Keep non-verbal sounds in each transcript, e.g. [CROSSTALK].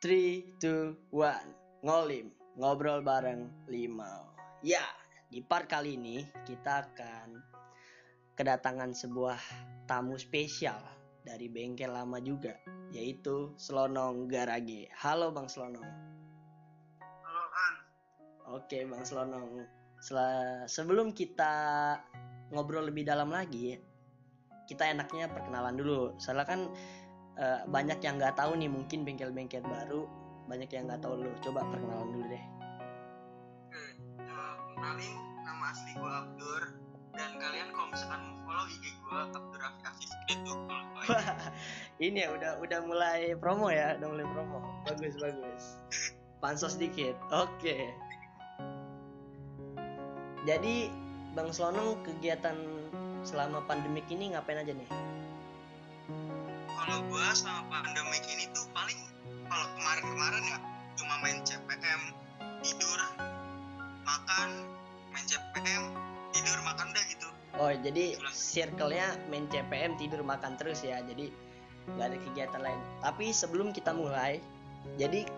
3, 2, 1 Ngolim, ngobrol bareng Limau Ya, di part kali ini kita akan kedatangan sebuah tamu spesial dari bengkel lama juga Yaitu Slonong Garage. Halo Bang Slonong Halo An. Oke Bang Slonong Sel- Sebelum kita ngobrol lebih dalam lagi Kita enaknya perkenalan dulu. Soalnya kan eh, banyak yang nggak tahu nih mungkin bengkel-bengkel baru banyak yang nggak tahu lu. Coba perkenalan dulu deh. Eh, kenalin nama asli gue Abdur. Dan kalian kalau misalkan mau follow IG gue Abdur Rafi Afif itu [LAUGHS] ini ya udah udah mulai promo ya udah mulai promo. Bagus bagus. Pansos dikit oke. Jadi bang Slonong kegiatan selama pandemik ini ngapain aja nih Kalau gue selama pandemik ini tuh paling kalau kemarin-kemarin ya cuma main CPM, tidur, makan, main CPM, tidur makan dah gitu. oh jadi circle-nya main CPM tidur makan terus ya jadi nggak ada kegiatan lain. Tapi sebelum kita mulai jadi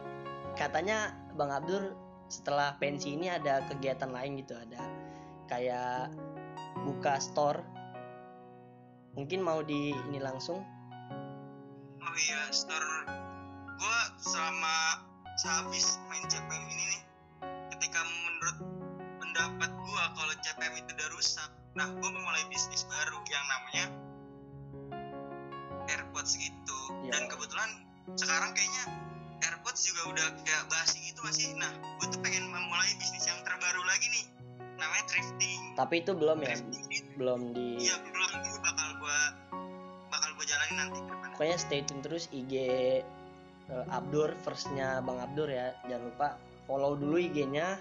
katanya bang Abdur setelah pensi ini ada kegiatan lain gitu ada kayak buka store. Mungkin mau di ini langsung Oh iya, store gue selama sehabis main CPM ini nih, ketika menurut pendapat gue kalau CPM itu udah rusak, nah gue memulai bisnis baru yang namanya AirPods gitu. Ya. Dan kebetulan sekarang kayaknya AirPods juga udah kayak basi gitu masih. Nah, gue tuh pengen memulai bisnis yang terbaru lagi nih, namanya thrifting. tapi itu belum ya Thrifting belum di iya belum ini bakal gue bakal gue jalanin nanti. Pokoknya stay tune terus IG eh, Abdur firstnya Bang Abdur ya. Jangan lupa follow dulu IG-nya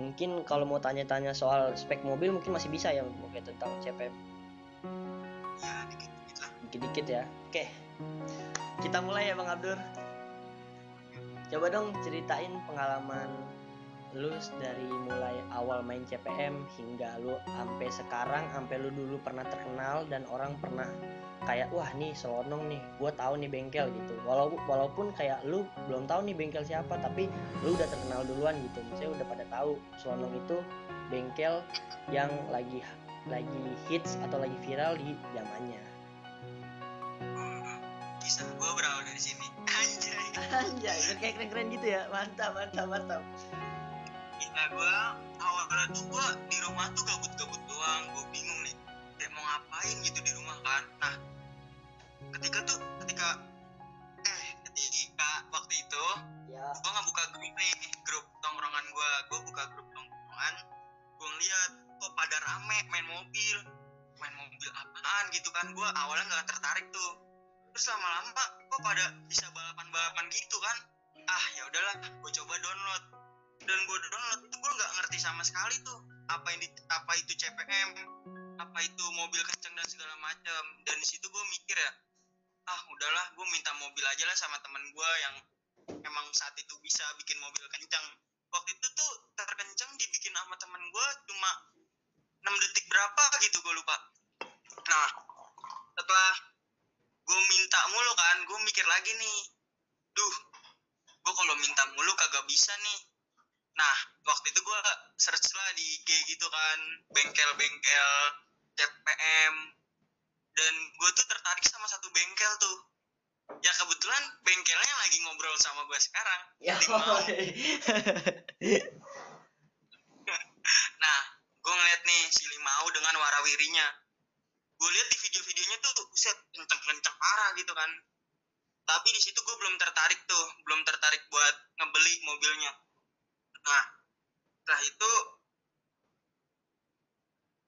mungkin kalau mau tanya-tanya soal spek mobil mungkin masih bisa ya mungkin tentang CPM Ya dikit-dikit lah. dikit-dikit ya. Oke. Kita mulai ya Bang Abdur. Coba dong ceritain pengalaman lu dari mulai awal main CPM hingga lu sampai sekarang sampai lu dulu pernah terkenal dan orang pernah kayak wah nih selonong nih gue tahu nih bengkel gitu walaupun walaupun kayak lu belum tahu nih bengkel siapa tapi lu udah terkenal duluan gitu misalnya udah pada tahu selonong itu bengkel yang lagi lagi hits atau lagi viral di zamannya Kisah gue berawal dari sini. [LAUGHS] Anjay. Anjay, kayak keren-keren gitu ya. Mantap, mantap, mantap. Kisah gue awalnya tuh gue di rumah tuh gabut-gabut doang. Gue bingung nih. Kayak mau ngapain gitu di rumah kan. Nah, ketika tuh ketika eh ketika waktu itu Ya. gue nggak buka grup nih grup tongkrongan gue gue buka grup tongkrongan gue ngeliat kok pada rame main mobil main mobil apaan gitu kan gue awalnya nggak tertarik tuh terus lama-lama kok pada bisa balapan-balapan gitu kan ah ya udahlah gue coba download dan gue download itu gue nggak ngerti sama sekali tuh apa ini apa itu CPM apa itu mobil kenceng dan segala macam dan di situ gue mikir ya ah udahlah gue minta mobil aja lah sama temen gue yang emang saat itu bisa bikin mobil kencang waktu itu tuh terkencang dibikin sama temen gue cuma 6 detik berapa gitu gue lupa. Nah setelah gue minta mulu kan gue mikir lagi nih duh gue kalau minta mulu kagak bisa nih nah waktu itu gue search lah di IG gitu kan bengkel-bengkel CPM dan gue tuh tertarik sama satu bengkel tuh. Ya kebetulan bengkelnya lagi ngobrol sama gue sekarang. Ya. [LAUGHS] nah gue ngeliat nih si Limau dengan warawirinya. Gue lihat di video-videonya tuh buset kenceng-kenceng parah gitu kan. Tapi di situ gue belum tertarik tuh belum tertarik buat ngebeli mobilnya nah setelah itu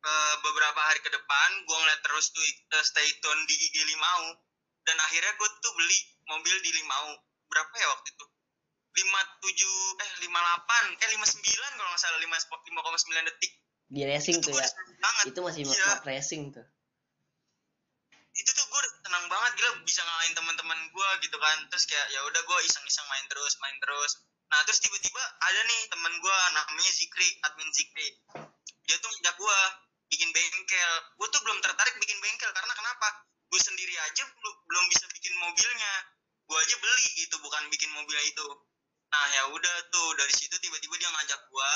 eh, beberapa hari ke depan gue ngeliat terus tuh eh, stay tune di IG Limau. Dan akhirnya gue tuh beli mobil di Limau. Berapa ya waktu itu? 57 eh 58 eh 59 kalau nggak salah 5 5,9 detik. Di racing itu tuh ya. banget. Itu masih Iya. map racing tuh. itu tuh gue tenang banget gila bisa ngalahin teman-teman gue gitu kan. Terus kayak ya udah gue iseng-iseng main terus main terus nah terus tiba-tiba ada nih teman gue namanya Zikri admin Zikri dia tuh ngajak gue bikin bengkel. Gue tuh belum tertarik bikin bengkel karena kenapa? Gue sendiri aja belum bisa bikin mobilnya. Gue aja beli gitu bukan bikin mobilnya itu. Nah ya udah tuh dari situ tiba-tiba dia ngajak gua.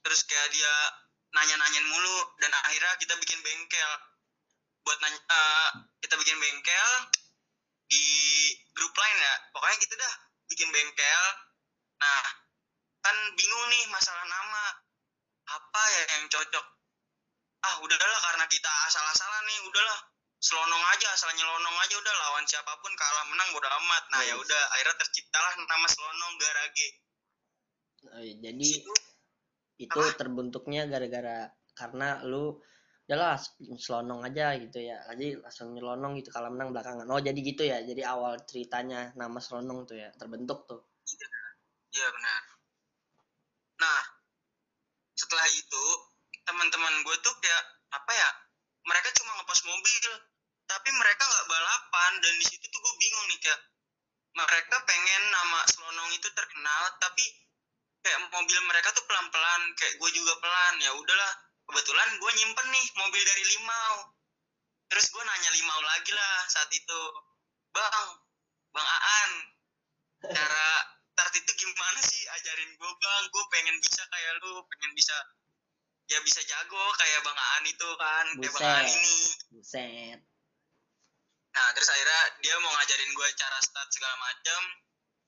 Terus kayak dia nanya-nanyain mulu dan akhirnya kita bikin bengkel. Buat nanya eh, kita bikin bengkel di grup lain ya. Pokoknya gitu dah bikin bengkel. Nah kan bingung nih masalah nama. Apa ya yang cocok? Ah udahlah karena kita asal-asalan nih udahlah. Selonong aja asal nyelonong aja udah lawan siapa pun kalah menang bodo amat. Nah ya Yes. udah akhirnya terciptalah nama selonong garage. Eh, jadi Situ, itu Apa? terbentuknya gara-gara karena lu udahlah selonong aja gitu ya jadi langsung nyelonong gitu kalau menang belakangan oh jadi gitu ya jadi awal ceritanya nama selonong tuh ya terbentuk tuh Iya benar. Nah, setelah itu teman-teman gue tuh kayak apa ya? Mereka cuma ngepost mobil, tapi mereka nggak balapan dan di situ tuh gue bingung nih kayak mereka pengen nama Selonong itu terkenal, tapi kayak mobil mereka tuh pelan-pelan, kayak gue juga pelan. Ya udahlah, kebetulan gue nyimpen nih mobil dari Limau. Terus gue nanya Limau lagi lah saat itu, bang, bang Aan, cara start itu gimana sih? Ajarin gue bang. Gue pengen bisa kayak lu pengen bisa ya bisa jago kayak bang Aan itu kan kayak bang Aan Buset. ini. Buset. Nah terus akhirnya dia mau ngajarin gue cara start segala macam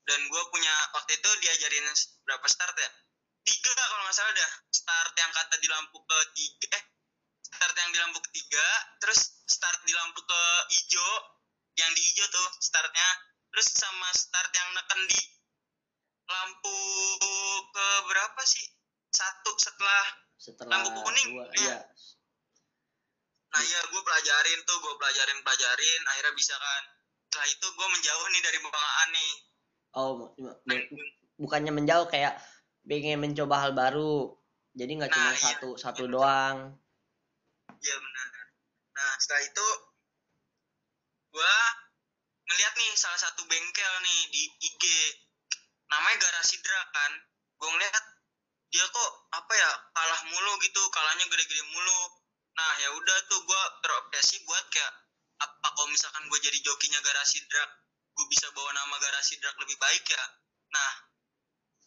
dan gue punya waktu itu diajarin berapa start ya tiga kalau nggak salah dah start yang kata di lampu ke tiga eh start yang di lampu ketiga terus start di lampu ke hijau yang di hijau tuh startnya terus sama start yang neken di lampu ke berapa sih? Satu setelah setelah Lampu kuning, gua iya. iya nah iya gue pelajarin tuh gue pelajarin pelajarin akhirnya bisa kan. Setelah itu gue menjauh nih dari bang Aan nih oh bu- bukannya menjauh kayak pengen mencoba hal baru jadi nggak Nah, cuma iya. satu satu doang Iya benar. Nah setelah itu gua ngeliat nih salah satu bengkel nih di IG namanya Garasi Dra kan. Gua ngeliat dia kok apa ya kalah mulu gitu, kalahnya gede-gede mulu. Nah ya udah tuh gua terobsesi buat kayak apa kalau misalkan gue jadi jokinya Garasi Drak, gue bisa bawa nama Garasi Drak lebih baik ya. Nah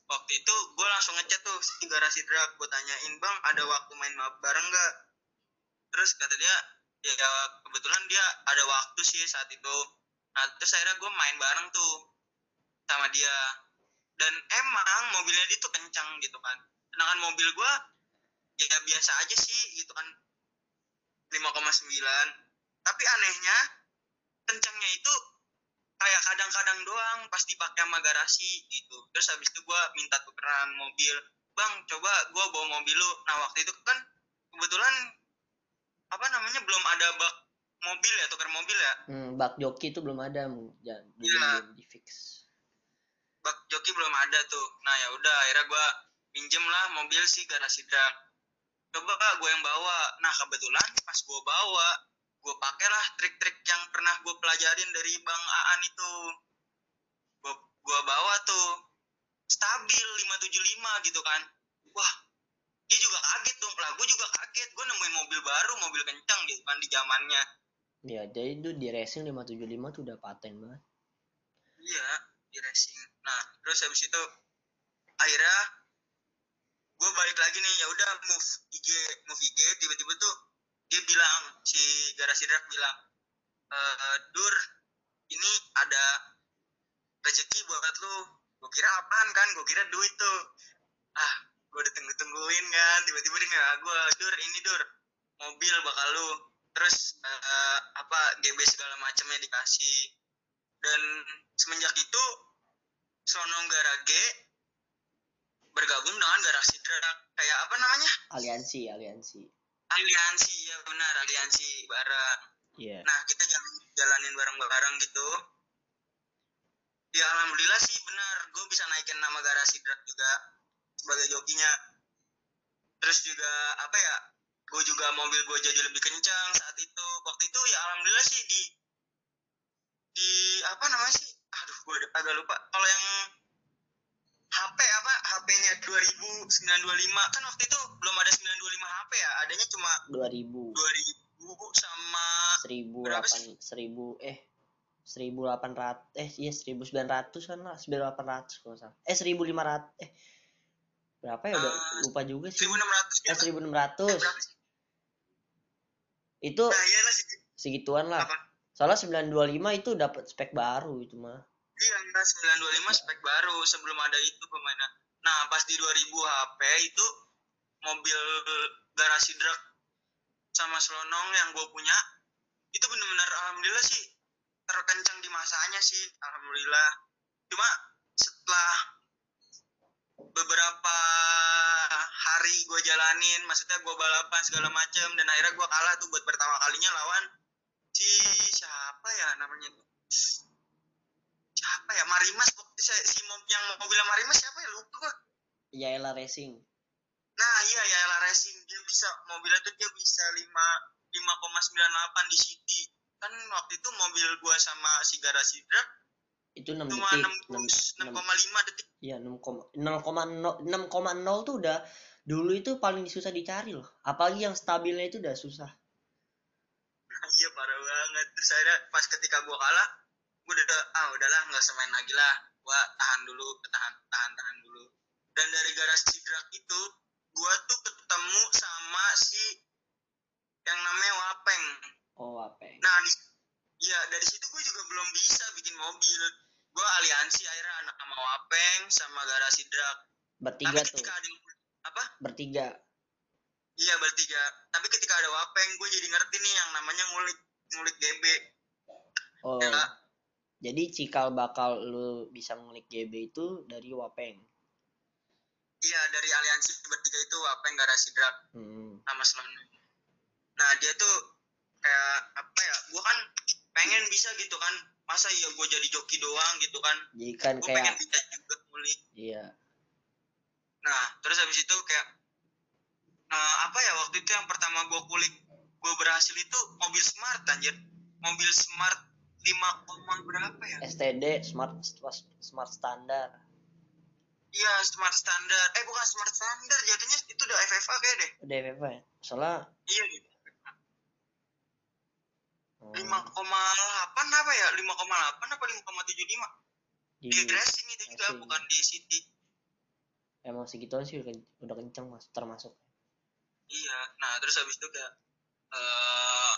waktu itu gue langsung ngechat tuh si Garasi Drak, gue tanyain bang ada waktu main map bareng nggak? terus kata dia ya kebetulan dia ada waktu sih saat itu. Nah terus akhirnya gue main bareng tuh sama dia. Dan emang mobilnya dia tuh kencang gitu kan. Sedangkan mobil gue ya biasa aja sih gitu kan. 5,9 tapi anehnya kencangnya itu kayak kadang-kadang doang pas dipakai sama garasi gitu. Terus habis itu gue minta tukeran mobil bang coba gue bawa mobil lu. Nah waktu itu kan kebetulan apa namanya belum ada bak mobil ya tukar mobil ya? Hmm, bak joki itu belum ada ja- belum Iya. belum di fix bak joki belum ada tuh. Nah ya udah akhirnya gue pinjem lah mobil sih garasi dak coba kak gue yang bawa. Nah kebetulan pas gue bawa gue pakai lah trik-trik yang pernah gue pelajarin dari bang Aan itu. Gue gue bawa tuh. Stabil 575 gitu kan. Wah dia juga kaget dong. Lah gue juga kaget. Gue nemuin mobil baru mobil kencang gitu kan di zamannya. Ya jadi itu di racing 575 tuh udah paten banget. Iya, di racing. Nah, terus habis itu akhirnya gue balik lagi nih. Ya udah move IG move IG tiba-tiba tuh dia bilang si garasi Drak bilang e, Dur ini ada rezeki buat lu. Gue kira apaan kan? Gue kira duit tuh. Ah gue udah tunggu tungguin kan. Tiba-tiba dia nggak gue Dur ini Dur mobil bakal lu. Terus eh, apa GB segala macamnya dikasih. Dan semenjak itu Sonong Garage bergabung dengan Garasi Drak kayak apa namanya? Aliansi aliansi aliansi ya benar aliansi bareng. Iya. Nah kita jalan, jalanin bareng-bareng gitu. Ya alhamdulillah sih benar. Gue bisa naikin nama Garasi Drak juga sebagai jokinya. Terus juga apa ya gue juga mobil gue jadi lebih kencang saat itu. Waktu itu ya alhamdulillah sih di di apa namanya sih? Aduh gue agak lupa. Kalau yang HP apa? HP-nya 2925 kan waktu itu belum ada 925 HP ya? Adanya cuma 2000 2000 sama 1000 Berapa sih? 1000 eh 1800 eh iya 1900 kan lah 1800 kalau salah. Eh 1500 eh berapa ya? Udah Eh, lupa juga sih. 1600 eh gitu. 1600 Eh, itu Nah, iyalah segituan lah. Apa? soalnya 925 itu dapat spek baru itu mah Iya, enggak 925 spek baru sebelum ada itu pemainan. Nah, pas di 2000 HP itu mobil garasi drag sama selonong yang gue punya itu bener-bener alhamdulillah sih terkencang di masanya sih alhamdulillah. Cuma setelah beberapa hari gue jalanin maksudnya gue balapan segala macem dan akhirnya gue kalah tuh buat pertama kalinya lawan si siapa ya namanya siapa ya? Marimas si, yang mobilnya Marimas siapa ya? Lupa gue Yaela Racing. Nah iya ya Ella Racing. Dia bisa mobilnya tuh dia bisa 5 5,98 di City. Kan waktu itu mobil gua sama si garasi drag itu 6 cuma detik 6 6, 6,5 detik. Iya 6, 0,0 6,0 tuh udah dulu itu paling susah dicari loh. Apalagi yang stabilnya itu udah susah. iya parah banget. Terus akhirnya pas ketika gua kalah gua udah ah udahlah nggak semain lagi lah gua tahan dulu tahan tahan tahan dulu dan dari garasi drag itu gua tuh ketemu sama si yang namanya Wapeng Oh ya? Nah, di, ya dari situ gue juga belum bisa bikin mobil. Gue aliansi akhirnya anak sama Wapeng sama garasi drag. Bertiga Tapi tuh. ada apa? Bertiga. Iya bertiga. Tapi ketika ada Wapeng, gue jadi ngerti nih yang namanya ngulik ngulik GB. Oh. Ya? Jadi cikal bakal lu bisa ngulik GB itu dari Wapeng. Iya dari aliansi bertiga itu Wapeng garasi drag Hmm. sama Sloan. Nah dia tuh kayak apa ya? Gue kan pengen bisa gitu kan. Masa iya gue jadi joki doang gitu kan? Jadi kan Gue pengen kayak bisa juga ngulik. iya. Nah, terus habis itu kayak eh, apa ya waktu itu yang pertama gue kulik gue berhasil itu mobil smart anjir. Mobil smart 5 koma berapa ya? STD smart smart standar. Iya, smart standar. Eh bukan smart standar, jadinya itu udah FFA kayak deh. Udah FF ya? Soalnya Iya gitu. oh, 5,8 apa ya? 5,8 apa 5,75? di, Di racing itu juga bukan di city. emang segituan sih udah, udah kenceng mas termasuk. Iya. Nah, terus habis itu kayak eh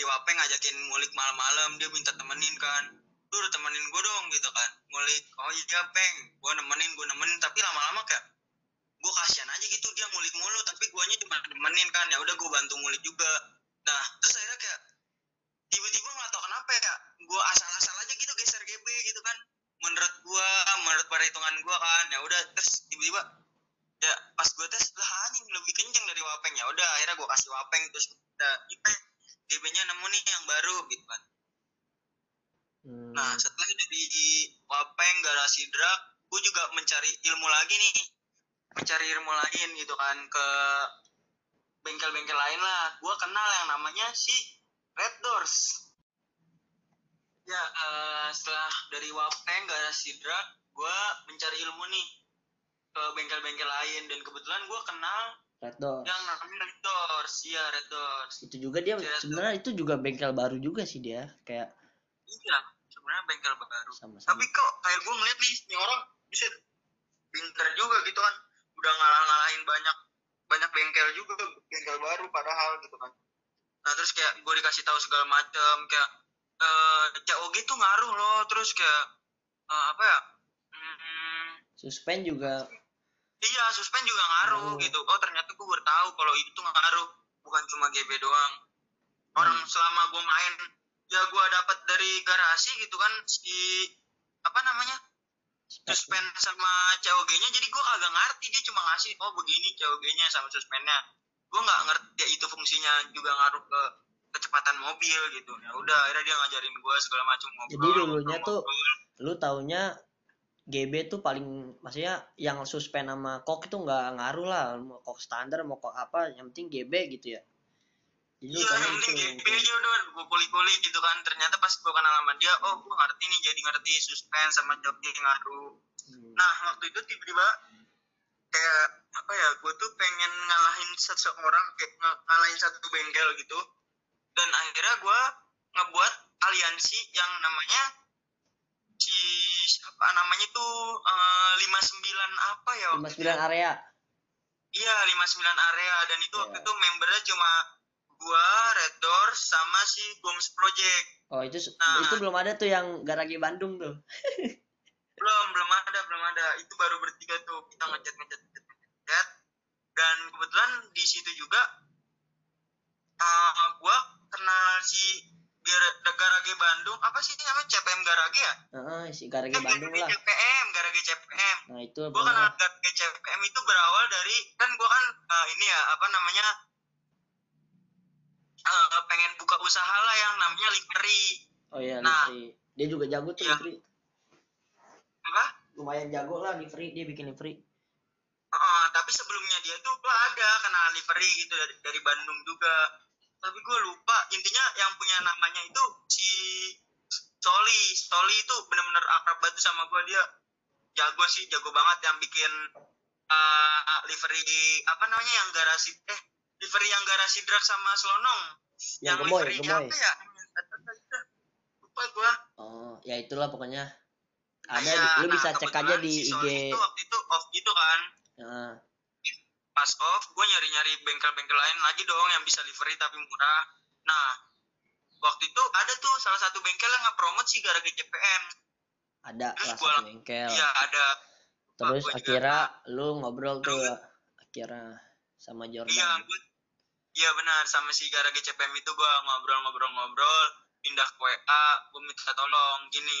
si Wape ngajakin ngulik malam-malam, dia minta temenin kan. Lu udah temenin gue dong gitu kan. Ngulik, oh iya Peng, gue nemenin, gue nemenin. Tapi lama-lama kayak gue kasihan aja gitu dia ngulik mulu, tapi guanya cuma nemenin kan. Ya udah gue bantu ngulik juga. Nah, terus akhirnya kayak tiba-tiba nggak tahu kenapa ya, gue asal-asal aja gitu geser GB gitu kan. Menurut gue, menurut perhitungan gue kan, ya udah terus tiba-tiba ya pas gue tes lah anjing lebih kenceng dari wapeng ya udah akhirnya gue kasih wapeng terus udah ipe DB nya nemu nih yang baru gitu kan. Hmm. nah setelah dari wapeng garasi drag gue juga mencari ilmu lagi nih. Mencari ilmu lain gitu kan ke bengkel-bengkel lain lah. Gue kenal yang namanya si Red Doors. Ya eh, setelah dari wapeng garasi drag gue mencari ilmu nih ke bengkel-bengkel lain. Dan kebetulan gue kenal Red Doors. yang namanya Red Doors iya Red Doors. Itu juga dia Red sebenarnya itu juga bengkel baru juga sih dia kayak iya sebenarnya bengkel baru. Sama-sama. tapi kok kayak gue ngeliat nih ini orang bisa pinter juga gitu kan. Udah ngalah-ngalahin banyak banyak bengkel juga bengkel baru padahal gitu kan. Nah terus kayak gue dikasih tahu segala macam kayak eh COG tuh ngaruh loh. Terus kayak eh, apa ya hmm, Suspend juga iya suspend juga ngaruh Ngaruh. gitu oh ternyata gue baru tahu kalau itu tuh ngaruh bukan cuma GB doang orang Hmm. selama gue main ya gue dapat dari garasi gitu kan si apa namanya suspend sama COG-nya jadi gue kagak ngerti dia cuma ngasih oh begini COG-nya sama suspendnya gue nggak ngerti ya itu fungsinya juga ngaruh ke kecepatan mobil gitu ya udah akhirnya dia ngajarin gue segala macam ngobrol Jadi dulunya ngobrol, tuh- ngobrol. lu taunya GB tuh paling maksudnya yang suspend sama kok itu nggak ngaruh lah mau kok standar mau kok apa yang penting GB gitu ya jadi Iya, yang penting GP aja udah gue kuli-kuli gitu kan. Ternyata pas gue kenal sama dia, oh gue ngerti nih, jadi ngerti suspend sama joki ngaruh. Hmm. Nah, waktu itu tiba-tiba kayak apa ya, gue tuh pengen ngalahin seseorang, kayak ng- ngalahin satu bengkel gitu. Dan akhirnya gue ngebuat aliansi yang namanya si apa namanya tuh eh, 59 apa ya waktu 59 itu? area. Iya 59 area dan itu waktu Iya. itu membernya cuma gua Red Doors sama si Gomes Project Oh, itu Nah. itu belum ada tuh yang garage Bandung tuh. [LAUGHS] belum belum ada belum ada itu baru bertiga tuh kita ngechat ngechat ngechat ngechat dan kebetulan di situ juga eh gua kenal si Garage Bandung apa sih namanya CPM Garage ya? Heeh, si garage Eh, Bandung Garage lah. CPM Garage CPM Nah, itu gue kenal. Garage CPM itu berawal dari kan gue kan eh, ini ya apa namanya eh, pengen buka usaha lah yang namanya livery Oh iya, Nah. livery. Dia juga jago tuh Iya. livery. apa Lumayan jago lah livery, dia bikin livery. Heeh, tapi sebelumnya dia tuh gue ada kenal livery gitu dari dari Bandung juga tapi gue lupa intinya yang punya namanya itu si Soli Soli itu bener-bener akrab banget sama gue dia jago sih jago banget yang bikin eh livery apa namanya yang garasi eh livery yang garasi drag sama Selonong Yang gemoy, liverynya gemoy. apa ya lupa gue Oh, ya itulah pokoknya. Ada di- lu nah, bisa cek aja di si IG. Itu waktu itu off gitu kan. Pas off gue nyari nyari bengkel-bengkel lain lagi dong yang bisa livery tapi murah. Nah waktu itu ada tuh salah satu bengkel yang nge-promote si garage CPM ada Terus salah satu bengkel. iya ada. Terus gua juga- akhirnya lu ngobrol tuh Terus- akhirnya sama iya Jordan. gue iya benar sama si garage CPM itu gue ngobrol-ngobrol-ngobrol pindah ke WA gue minta tolong gini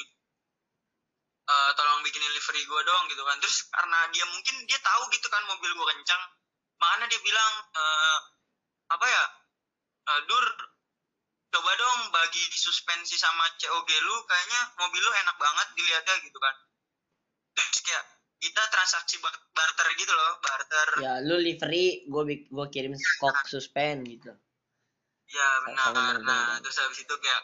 eh, tolong bikinin livery gue dong gitu kan. Terus karena dia mungkin dia tahu gitu kan mobil gue kencang makanya dia bilang eh, apa ya eh, Dur coba dong bagi suspensi sama COG lu kayaknya mobil lu enak banget dilihatnya gitu kan terus kayak kita transaksi bar- barter gitu loh barter Ya lu livery, gua bik- gua kirim kok suspend gitu. Ya benar. Nah, bener. terus habis itu kayak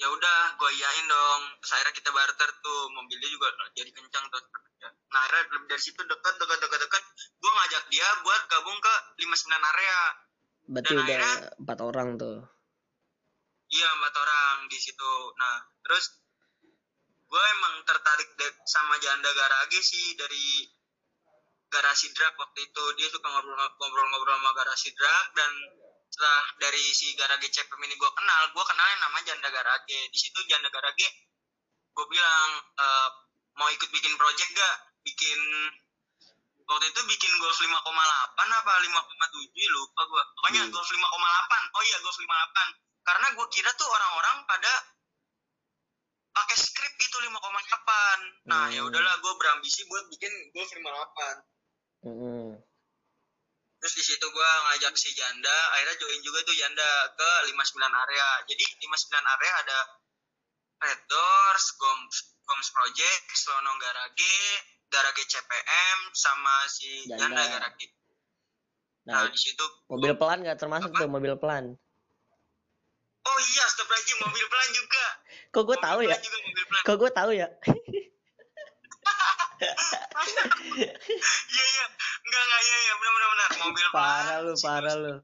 ya udah gue iyain dong. Terus akhirnya kita barter tuh mobilnya juga jadi kencang tuh. Nah akhirnya lebih dari situ dekat dekat dekat dekat. Gue ngajak dia buat gabung ke 59 area. Berarti Dan udah akhirnya- empat orang tuh. Iya empat orang di situ. Nah terus gue emang tertarik sama janda garage sih dari garasi drag waktu itu dia suka ngobrol-ngobrol sama garasi drag dan setelah dari si garage CPM ini gue kenal gue kenal yang namanya janda garage. Di situ janda garage gue bilang "Eh, mau ikut bikin project gak bikin waktu itu bikin golf 5,8 apa 5,7 lupa gue pokoknya Hmm. golf 5,8 oh iya golf 5,8 karena gue kira tuh orang-orang pada pakai script gitu 5,8 nah Hmm. ya udahlah gue berambisi buat bikin golf 58 Mm-mm. Terus di situ gua ngajak si Janda akhirnya join juga tuh Janda ke 59 area jadi 59 area ada Red Doors Goms Goms Project Selonong Garage Garage CPM sama si Janda. Janda, Garage nah, Nah, di situ mobil pelan gak termasuk Apa? tuh mobil pelan. oh iya astagfirullahaladzim mobil pelan juga Kok gue Mobil tahu ya? juga Kok gue tahu ya? [LAUGHS] [LAUGHS] iya iya enggak enggak iya iya benar benar benar mobil parah lu, parah lu.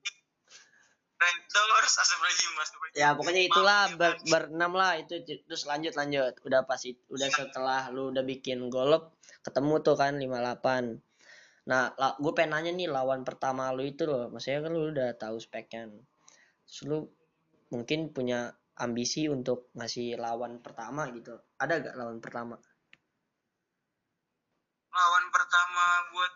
Red Doors astagfirullahaladzim astagfirullahaladzim Ya pokoknya itulah ya, ber, berenam lah itu terus lanjut lanjut. Udah pas udah setelah lu udah bikin golop ketemu tuh kan 58. Nah, gue pengen nanya nih lawan pertama lu itu loh. Maksudnya kan lu udah tahu speknya. Terus lu mungkin punya ambisi untuk ngasih lawan pertama gitu. Ada gak lawan pertama? lawan pertama buat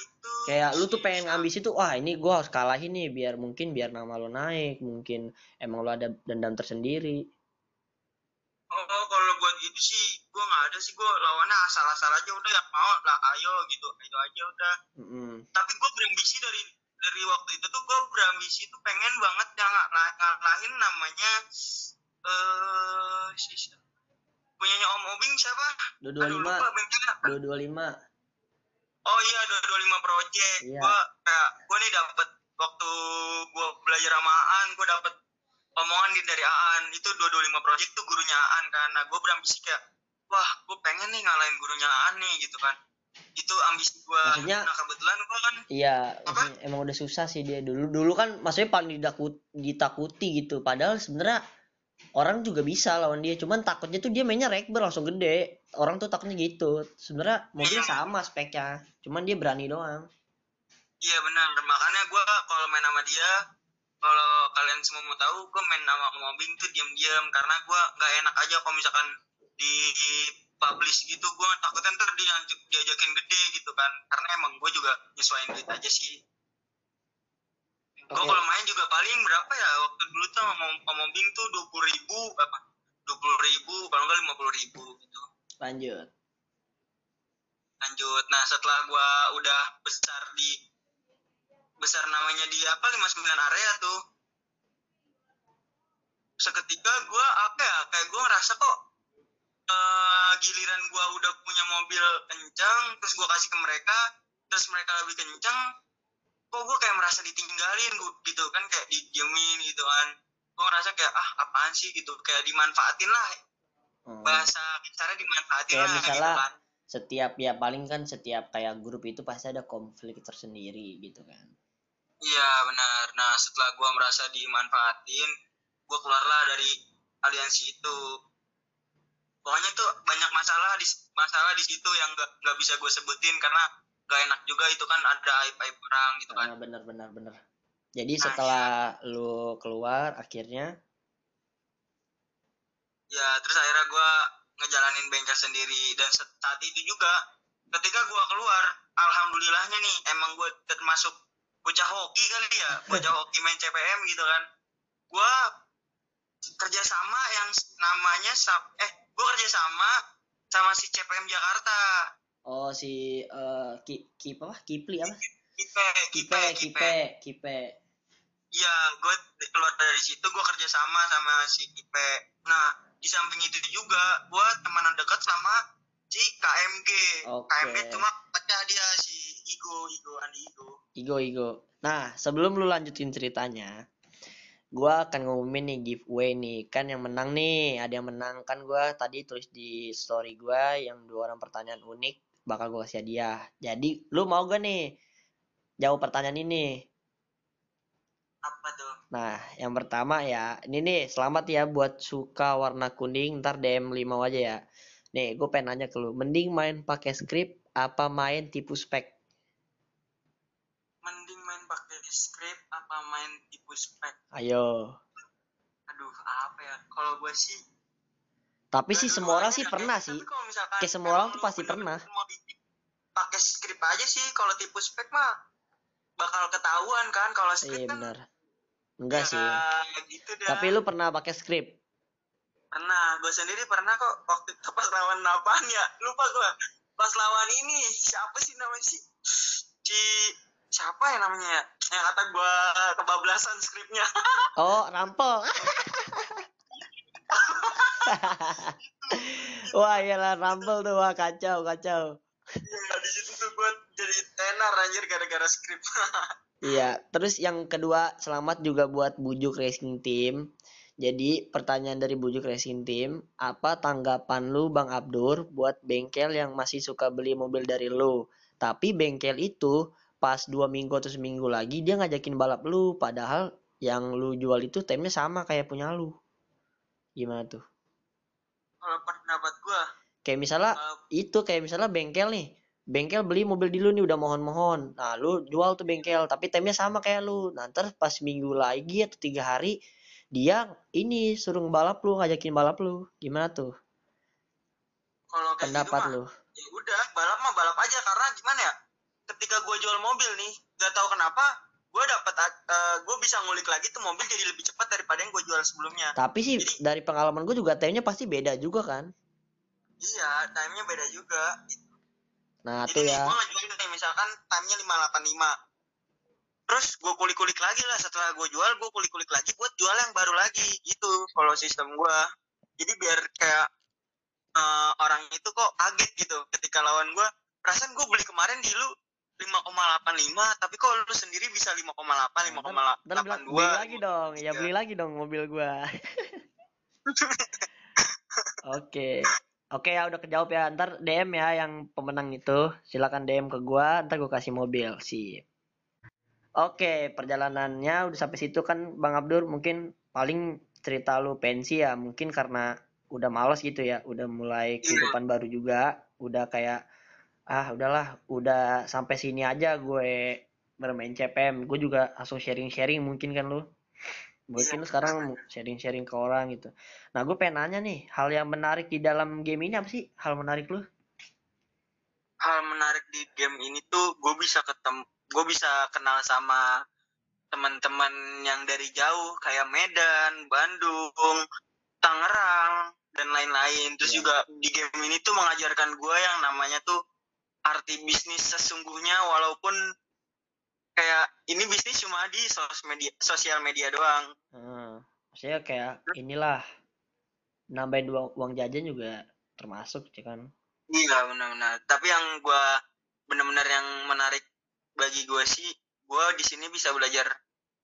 itu Kayak lu tuh si- pengen ambisi tuh, wah ini gua harus kalahin nih biar mungkin biar nama lu naik, mungkin emang lu ada dendam tersendiri. Oh, oh, kalau buat gitu sih gua nggak ada sih gua lawannya asal-asal aja udah yang mau lah ayo gitu itu aja udah Mm-mm. tapi gua berambisi dari dari waktu itu tuh gua berambisi tuh pengen banget yang ngala- ngalahin namanya eh siapa? punyanya Om Obing siapa? Aduh 225, lupa bengkelnya. 225. Oh iya 225 project. Iya. Gua kayak gua nih dapet waktu gua belajar sama Aan, gua dapet omongan di dari Aan itu 225 project tuh gurunya Aan kan. Nah, gua berambisi kayak wah, gua pengen nih ngalahin gurunya Aan nih gitu kan. Itu ambisi gua. Maksudnya- nah, kebetulan gua kan Iya, Apa? emang udah susah sih dia dulu. Dulu kan maksudnya paling didakut, ditakuti gitu. Padahal sebenarnya orang juga bisa lawan dia cuman takutnya tuh dia mainnya rekber langsung gede orang tuh takutnya gitu. Sebenarnya mobil Iya. sama speknya cuman dia berani doang. Iya benar. Makanya gue kalau main sama dia kalau kalian semua mau tahu gue main sama mobbing tuh diam-diam. Karena gue nggak enak aja kalau misalkan di publish gitu gue takutnya ntar dia diajakin gede gitu kan. Karena emang gue juga nyesuaiin duit aja sih. Gue Oke. kalau main juga paling berapa ya? Waktu dulu tuh sama mobbing tuh dua puluh ribu apa? Dua puluh ribu kalau nggak lima puluh ribu gitu lanjut. Lanjut. Nah setelah gua udah besar di besar namanya di apa 59 area tuh seketika gua apa ya kayak gua ngerasa kok eh, giliran gua udah punya mobil kencang terus gua kasih ke mereka terus mereka lebih kencang kok gua kayak merasa ditinggalin gitu kan kayak didiemin gitu kan. Gua ngerasa kayak ah apaan sih? gitu. Kayak dimanfaatin lah Hmm. bahasa bicara dimanfaatin Kayak lah gitu misalnya- kan setiap ya paling kan setiap kayak grup itu pasti ada konflik tersendiri gitu kan Iya benar. Nah setelah gua merasa dimanfaatin, gua keluarlah dari aliansi itu. Pokoknya tuh banyak masalah di masalah di situ yang gak, nggak bisa gue sebutin karena gak enak juga itu kan ada aib aib orang gitu kan. Ah, bener bener bener jadi setelah lu keluar akhirnya Ya terus akhirnya gua ngejalanin bengkel sendiri dan saat itu juga ketika gua keluar, alhamdulillahnya nih emang gua termasuk bocah hoki kali ya, bocah [LAUGHS] hoki main CPM gitu kan. Gua kerjasama yang namanya sap eh gua kerjasama sama si CPM Jakarta. oh si eh ki, ki apa Kipli apa Kipe, Kipe Kipe Kipe Iya, gue keluar dari situ gue kerjasama sama si Kipe. Nah, di samping itu juga gue temenan dekat sama si KMG. Oke. KMG cuma pecah dia si Igo, Igo, Andi Igo. Igo Igo nah sebelum lu lanjutin ceritanya gua akan ngumumin nih giveaway nih kan yang menang nih ada yang menang kan gua tadi tulis di story gua yang dua orang pertanyaan unik bakal gua kasih hadiah jadi lu mau gak nih jawab pertanyaan ini Apa tuh? Nah, yang pertama ya, ini nih selamat ya buat suka warna kuning, ntar DM 5 aja ya. Nih, gue pengen nanya ke lu, mending main pakai script apa main tipu spek? Mending main pakai script apa main tipu spek? Ayo. Aduh, apa ya? Kalau gue sih Tapi sih semua orang sih pernah sih. Kayak semua emang orang tuh pasti pernah. pakai script aja sih kalau tipu spek mah bakal ketahuan kan kalau Iya script kan benar. Enggak sih. gitu dah. Tapi lu pernah pakai script? Pernah, gue sendiri pernah kok waktu itu pas lawan apaan ya? Lupa gue. Pas lawan ini, siapa sih namanya sih? Si siapa ya namanya ya? Yang kata gue kebablasan skripnya. [LAUGHS] Oh, rampok. [LAUGHS] wah, iyalah rampel tuh, wah kacau, kacau. Jadi tenar anjir gara-gara skrip. [LAUGHS] Iya, terus yang kedua selamat juga buat Bujuk Racing Team. Jadi pertanyaan dari Bujuk Racing Team, apa tanggapan lu Bang Abdur buat bengkel yang masih suka beli mobil dari lu? Tapi bengkel itu pas dua minggu atau seminggu lagi dia ngajakin balap lu, padahal yang lu jual itu temnya sama kayak punya lu. Gimana tuh? Kalau pendapat gue, Kayak misalnya itu kayak misalnya bengkel nih bengkel beli mobil di lu nih udah mohon-mohon nah lu jual tuh bengkel tapi temnya sama kayak lu nah ntar pas minggu lagi atau tiga hari dia ini suruh ngebalap lu ngajakin balap lu gimana tuh kalau kayak pendapat gitu lu ya udah balap mah balap aja karena gimana ya? Ketika gue jual mobil nih, gak tahu kenapa gue dapat gue bisa ngulik lagi tuh mobil jadi lebih cepat daripada yang gue jual sebelumnya. tapi sih Jadi- dari pengalaman gue juga temnya pasti beda juga kan Iya, time-nya beda juga. Nah Jadi tuh nih, ya gue ngejualin nih, misalkan time-nya 585. Terus gue kulik-kulik lagi lah setelah gue jual, gue kulik-kulik lagi buat jual yang baru lagi gitu. Kalau sistem gue. Jadi biar kayak eh, orang itu kok kaget gitu ketika lawan gue. Perasaan gue beli kemarin di lu 5,85, tapi kok lu sendiri bisa 5,8, ntar bilang, 5,82. beli lagi dong ya Iya. beli lagi dong mobil gua [LAUGHS] [LAUGHS] Oke. Oke ya udah kejawab ya. Ntar DM ya yang pemenang itu. Silakan DM ke gua, ntar gua kasih mobil. Sih. Oke, perjalanannya udah sampai situ kan Bang Abdur? Mungkin paling cerita lu pensi ya. Mungkin karena udah males gitu ya. Udah mulai kehidupan baru juga. Udah kayak ah udahlah. Udah sampai sini aja gue bermain CPM gue juga langsung sharing-sharing mungkin kan lu mungkin lu sekarang sharing-sharing ke orang gitu nah gue pengen nanya nih hal yang menarik di dalam game ini apa sih hal menarik lu hal menarik di game ini tuh gue bisa ketemu gue bisa kenal sama teman-teman yang dari jauh kayak Medan, Bandung, Tangerang dan lain-lain. Terus Iya. juga di game ini tuh mengajarkan gue yang namanya tuh arti bisnis sesungguhnya walaupun kayak ini bisnis cuma di sos media, sosial media doang. Hmm, maksudnya kayak inilah nambahin uang, uang jajan juga termasuk ya kan Iya benar-benar. Tapi yang gue benar-benar yang menarik bagi gue sih, gue di sini bisa belajar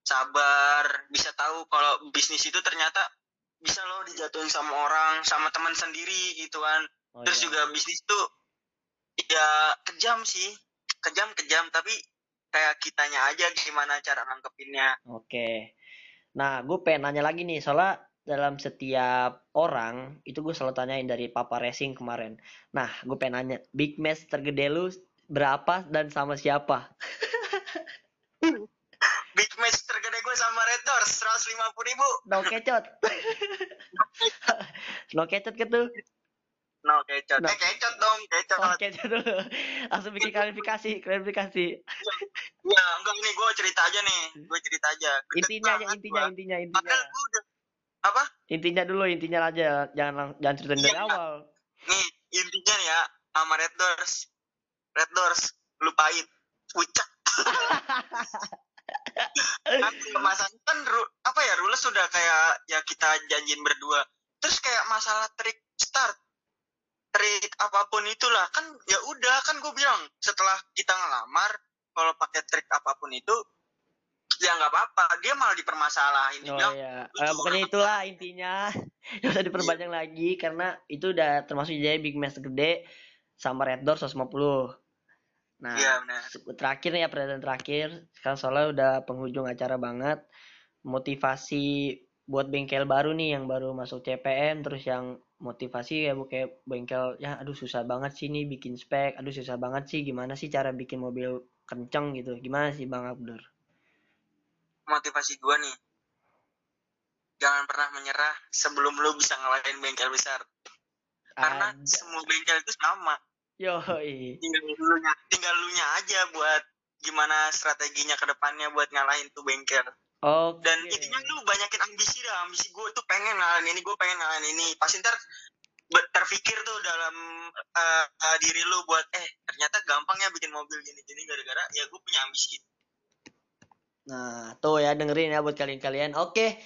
sabar, bisa tahu kalau bisnis itu ternyata bisa loh dijatuhin sama orang, sama teman sendiri gitu kan. oh, Terus iya. juga bisnis tuh ya kejam sih, kejam kejam. Tapi kayak kitanya aja gimana cara nangkepinnya. Oke. Nah, gue pengen nanya lagi nih, soalnya dalam setiap orang, itu gue selalu tanyain dari Papa Racing kemarin. Nah, gue pengen nanya, big match tergede lu berapa dan sama siapa? [LAUGHS] Big match tergede gue sama Red Doors, 150 ribu. No kecot. [LAUGHS] no kecot ke tuh? No, kecot. No. Eh, kecot dong, kecot. Oh, kecot dulu. [LAUGHS] Langsung bikin klarifikasi, klarifikasi. Ya, enggak ini gue cerita aja nih. Gue cerita aja. Gede Intinya aja, intinya, gua. intinya, intinya. Padahal gue udah apa? Intinya dulu, intinya aja. Jangan jangan ceritain dari Iya. awal. Nih, intinya nih ya sama Red Doors. Red Doors lu pahit. Pucak. [LAUGHS] Kan kan ru- apa ya rules sudah kayak ya kita janjiin berdua. Terus kayak masalah trik start trik apa pun itulah kan ya udah kan gue bilang setelah kita ngelamar kalau pakai trik apa pun itu ya nggak apa-apa dia malah dipermasalahin Oh bilang iya, "Lu Eh, tuh pokoknya itulah intinya. [LAUGHS] Gak usah diperpanjang lagi karena itu udah termasuk jadi big match gede sama Red Door 150. Nah, Iya, benar. se- terakhir nih ya pertanyaan terakhir. Sekarang soalnya udah penghujung acara banget. Motivasi buat bengkel baru nih yang baru masuk CPM terus yang motivasi ya bu kayak bengkel ya aduh susah banget sih nih bikin spek aduh susah banget sih gimana sih cara bikin mobil kenceng gitu gimana sih Bang Abdur motivasi gue nih jangan pernah menyerah sebelum lu bisa ngalahin bengkel besar karena Ada. semua bengkel itu sama Yoi. tinggal lu nya tinggal lu nya aja buat gimana strateginya ke depannya buat ngalahin tuh bengkel Oke. dan intinya lu banyakin ambisi dah ambisi gue tuh pengen ngalahin ini gue pengen ngalahin ini pasti ntar terpikir tuh dalam eh, eh, diri lu buat eh ternyata gampang ya bikin mobil gini-gini gara-gara ya gue punya ambisi itu Nah, tuh ya dengerin ya buat kalian-kalian. Oke.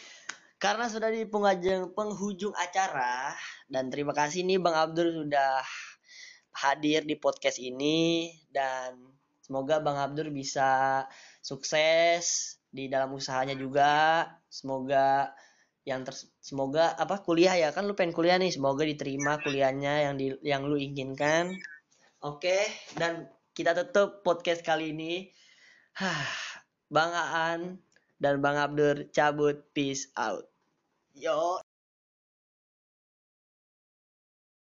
Karena sudah di penghujung penghujung acara dan terima kasih nih Bang Abdur sudah hadir di podcast ini dan semoga Bang Abdur bisa sukses di dalam usahanya juga. Semoga yang ter semoga apa kuliah ya kan lu pengen kuliah nih semoga diterima kuliahnya yang di yang lu inginkan. Oke, dan kita tutup podcast kali ini. Hah, Bang Aan dan Bang Abdur cabut. Peace out. Yo.